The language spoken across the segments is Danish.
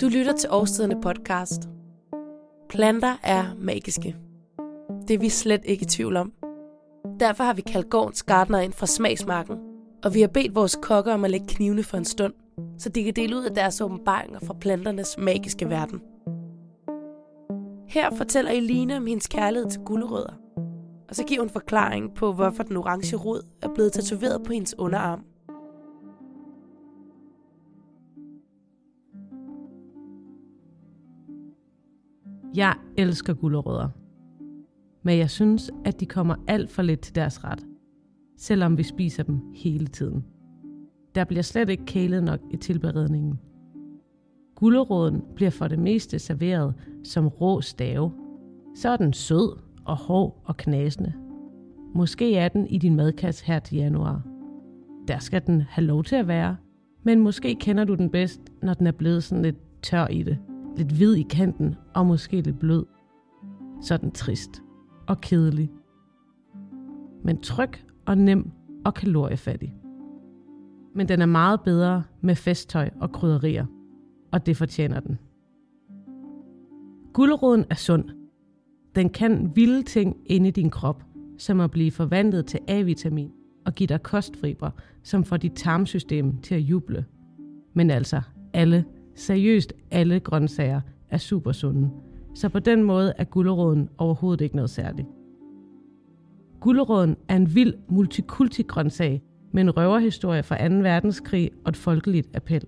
Du lytter til Årstiderne podcast. Planter er magiske. Det er vi slet ikke i tvivl om. Derfor har vi kaldt gårdens gardner ind fra smagsmarken, og vi har bedt vores kokker om at lægge knivene for en stund, så de kan dele ud af deres åbenbaringer fra planternes magiske verden. Her fortæller Eline om hendes kærlighed til gulerødder, og så giver hun forklaring på, hvorfor den orange rod er blevet tatoveret på hendes underarm. Jeg elsker gulerødder. Men jeg synes, at de kommer alt for lidt til deres ret. Selvom vi spiser dem hele tiden. Der bliver slet ikke kælet nok i tilberedningen. Guleroden bliver for det meste serveret som rå stave. Så er den sød og hård og knasende. Måske er den i din madkasse her til januar. Der skal den have lov til at være, men måske kender du den bedst, når den er blevet sådan lidt tør i det lidt hvid i kanten og måske lidt blød. Sådan trist og kedelig. Men tryg og nem og kaloriefattig. Men den er meget bedre med festtøj og krydderier, og det fortjener den. Guleroden er sund. Den kan vilde ting inde i din krop, som at blive forvandlet til A-vitamin og give dig kostfiber, som får dit tarmsystem til at juble. Men altså alle Seriøst alle grøntsager er super sunde, så på den måde er guleroden overhovedet ikke noget særligt. Guleroden er en vild multikulti grøntsag med en røverhistorie fra 2. verdenskrig og et folkeligt appel.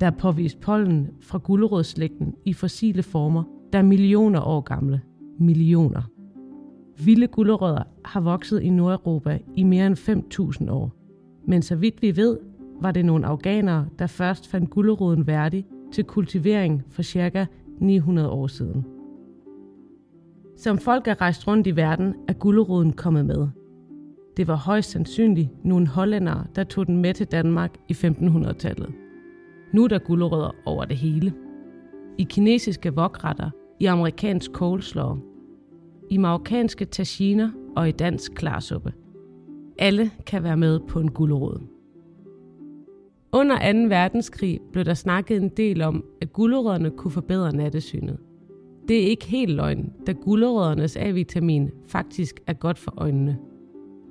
Der er påvist pollen fra gulerodsslægten i fossile former, der er millioner år gamle. Millioner. Vilde gulerødder har vokset i Nordeuropa i mere end 5.000 år. Men så vidt vi ved, var det nogle afghanere, der først fandt gulderoden værdig til kultivering for ca. 900 år siden. Som folk er rejst rundt i verden, er gulderoden kommet med. Det var højst sandsynligt nogle hollændere, der tog den med til Danmark i 1500-tallet. Nu er der gulderødder over det hele. I kinesiske vokretter, i amerikansk coleslaw, i marokkanske taginer og i dansk klarsuppe. Alle kan være med på en gulderod. Under 2. verdenskrig blev der snakket en del om, at gulerødderne kunne forbedre nattesynet. Det er ikke helt løgn, da gulerøddernes A-vitamin faktisk er godt for øjnene.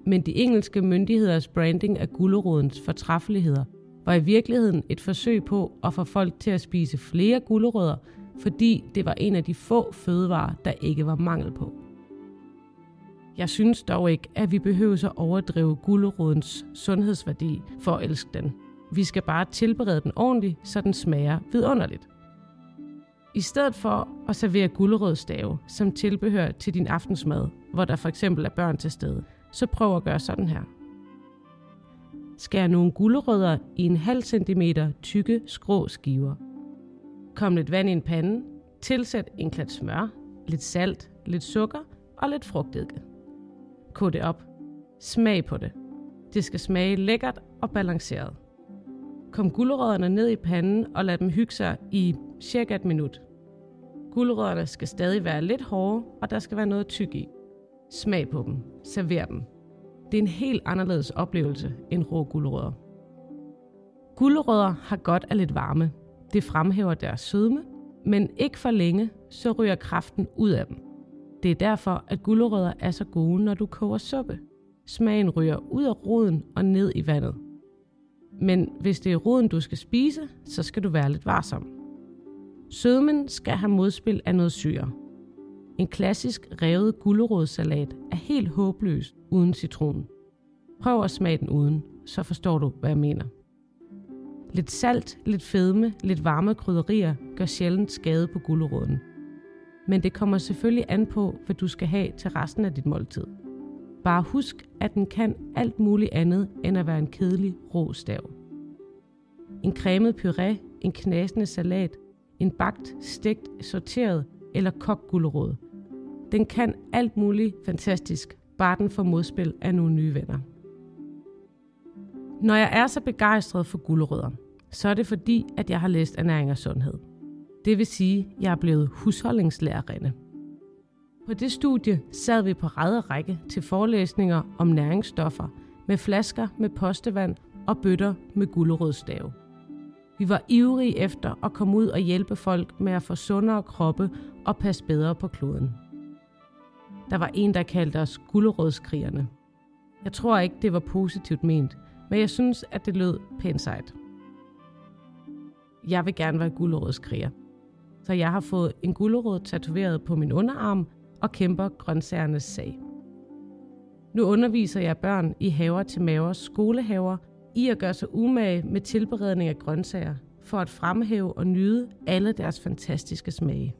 Men de engelske myndigheders branding af gulerodens fortræffeligheder var i virkeligheden et forsøg på at få folk til at spise flere gulerødder, fordi det var en af de få fødevarer, der ikke var mangel på. Jeg synes dog ikke, at vi behøver at overdrive gulerodens sundhedsværdi for at elske den. Vi skal bare tilberede den ordentligt, så den smager vidunderligt. I stedet for at servere gulerødstave som tilbehør til din aftensmad, hvor der for eksempel er børn til stede, så prøv at gøre sådan her. Skær nogle gulerødder i en halv centimeter tykke skrå skiver. Kom lidt vand i en pande, tilsæt en klat smør, lidt salt, lidt sukker og lidt frugteddike. Kog det op. Smag på det. Det skal smage lækkert og balanceret. Kom gulerødderne ned i panden og lad dem hygge sig i cirka et minut. Gulerødderne skal stadig være lidt hårde, og der skal være noget tyk i. Smag på dem. Server dem. Det er en helt anderledes oplevelse end rå gulerødder. Gulerødder har godt af lidt varme. Det fremhæver deres sødme, men ikke for længe, så ryger kraften ud af dem. Det er derfor, at gulerødder er så gode, når du koger suppe. Smagen ryger ud af roden og ned i vandet. Men hvis det er roden, du skal spise, så skal du være lidt varsom. Sødmen skal have modspil af noget syre. En klassisk revet gulerodssalat er helt håbløs uden citron. Prøv at smage den uden, så forstår du, hvad jeg mener. Lidt salt, lidt fedme, lidt varme krydderier gør sjældent skade på guleroden. Men det kommer selvfølgelig an på, hvad du skal have til resten af dit måltid. Bare husk, at den kan alt muligt andet end at være en kedelig rå stav. En cremet puré, en knasende salat, en bagt, stegt, sorteret eller kogt gulerod. Den kan alt muligt fantastisk, bare den får modspil af nogle nye venner. Når jeg er så begejstret for gulerødder, så er det fordi, at jeg har læst ernæring og sundhed. Det vil sige, at jeg er blevet husholdningslærerinde. På det studie sad vi på ræd række til forelæsninger om næringsstoffer med flasker med postevand og bøtter med gulerødstave. Vi var ivrige efter at komme ud og hjælpe folk med at få sundere kroppe og passe bedre på kloden. Der var en, der kaldte os gulerodskrigerne. Jeg tror ikke, det var positivt ment, men jeg synes, at det lød pænt sejt. Jeg vil gerne være gulerodskriger. Så jeg har fået en gulerod tatoveret på min underarm og kæmper grøntsagernes sag. Nu underviser jeg børn i haver til mavers skolehaver i at gøre sig umage med tilberedning af grøntsager for at fremhæve og nyde alle deres fantastiske smage.